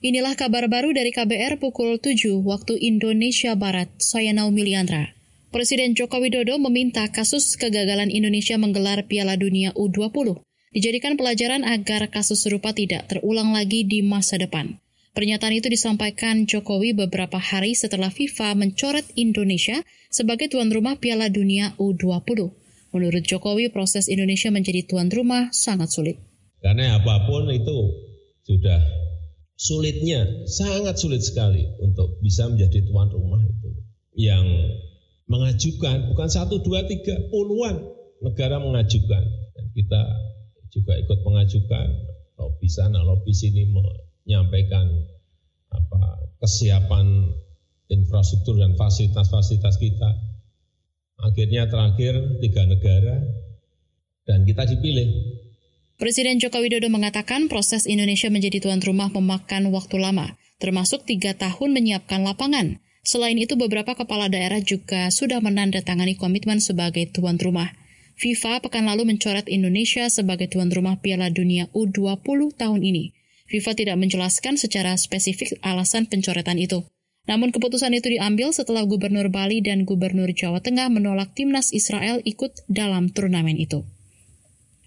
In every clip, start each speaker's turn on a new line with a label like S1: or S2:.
S1: Inilah kabar baru dari KBR pukul 7 waktu Indonesia Barat. Saya Naomi Liandra. Presiden Joko Widodo meminta kasus kegagalan Indonesia menggelar Piala Dunia U20 dijadikan pelajaran agar kasus serupa tidak terulang lagi di masa depan. Pernyataan itu disampaikan Jokowi beberapa hari setelah FIFA mencoret Indonesia sebagai tuan rumah Piala Dunia U20. Menurut Jokowi, proses Indonesia menjadi tuan rumah sangat sulit.
S2: Karena apa pun itu sudah sulitnya, sangat sulit sekali untuk bisa menjadi tuan rumah itu. Yang mengajukan, bukan satu, dua, tiga, puluhan negara mengajukan. Dan kita juga ikut mengajukan, lobby sana, lobby sini menyampaikan apa, kesiapan infrastruktur dan fasilitas-fasilitas kita. Akhirnya terakhir tiga negara dan kita dipilih
S1: Presiden Joko Widodo mengatakan proses Indonesia menjadi tuan rumah memakan waktu lama, termasuk tiga tahun menyiapkan lapangan. Selain itu, beberapa kepala daerah juga sudah menandatangani komitmen sebagai tuan rumah. FIFA pekan lalu mencoret Indonesia sebagai tuan rumah Piala Dunia U20 tahun ini. FIFA tidak menjelaskan secara spesifik alasan pencoretan itu. Namun keputusan itu diambil setelah Gubernur Bali dan Gubernur Jawa Tengah menolak timnas Israel ikut dalam turnamen itu.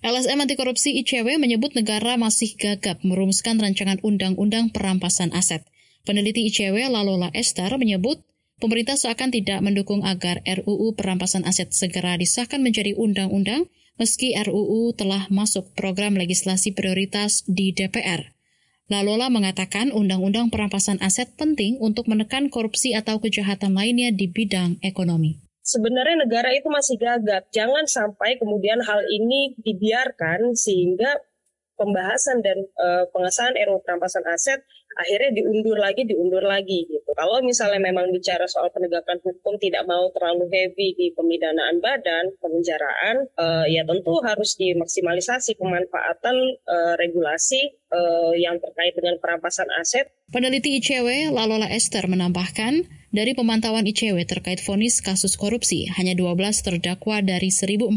S1: LSM Anti Korupsi ICW menyebut negara masih gagap merumuskan rancangan undang-undang perampasan aset. Peneliti ICW Lalola Esther menyebut pemerintah seakan tidak mendukung agar RUU perampasan aset segera disahkan menjadi undang-undang meski RUU telah masuk program legislasi prioritas di DPR. Lalola mengatakan undang-undang perampasan aset penting untuk menekan korupsi atau kejahatan lainnya di bidang ekonomi
S3: sebenarnya negara itu masih gagap. Jangan sampai kemudian hal ini dibiarkan sehingga pembahasan dan uh, pengesahan RUU perampasan aset akhirnya diundur lagi, diundur lagi gitu. Kalau misalnya memang bicara soal penegakan hukum tidak mau terlalu heavy di pemidanaan badan, pemenjaraan, uh, ya tentu harus dimaksimalisasi pemanfaatan uh, regulasi uh, yang terkait dengan perampasan aset.
S1: Peneliti ICW Lalola Esther menambahkan, dari pemantauan ICW terkait vonis kasus korupsi, hanya 12 terdakwa dari 1.400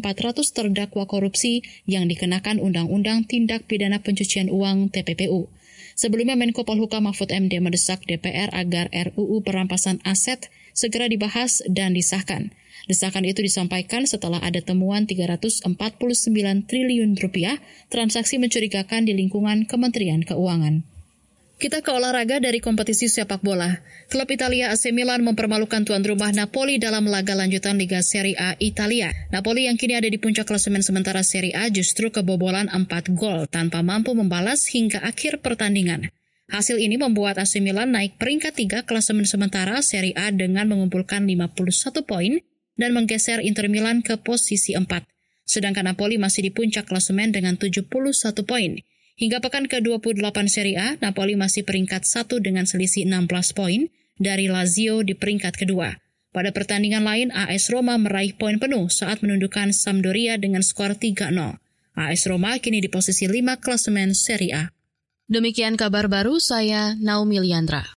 S1: terdakwa korupsi yang dikenakan Undang-Undang Tindak Pidana Pencucian Uang TPPU. Sebelumnya Menko Polhukam Mahfud MD mendesak DPR agar RUU perampasan aset segera dibahas dan disahkan. Desakan itu disampaikan setelah ada temuan 349 triliun rupiah transaksi mencurigakan di lingkungan Kementerian Keuangan. Kita ke olahraga dari kompetisi sepak bola. Klub Italia AC Milan mempermalukan tuan rumah Napoli dalam laga lanjutan Liga Serie A Italia. Napoli yang kini ada di puncak klasemen sementara Serie A justru kebobolan 4 gol tanpa mampu membalas hingga akhir pertandingan. Hasil ini membuat AC Milan naik peringkat 3 klasemen sementara Serie A dengan mengumpulkan 51 poin dan menggeser Inter Milan ke posisi 4. Sedangkan Napoli masih di puncak klasemen dengan 71 poin. Hingga pekan ke-28 Serie A, Napoli masih peringkat satu dengan selisih 16 poin dari Lazio di peringkat kedua. Pada pertandingan lain, AS Roma meraih poin penuh saat menundukkan Sampdoria dengan skor 3-0. AS Roma kini di posisi 5 klasemen Serie A. Demikian kabar baru saya, Naomi Liandra.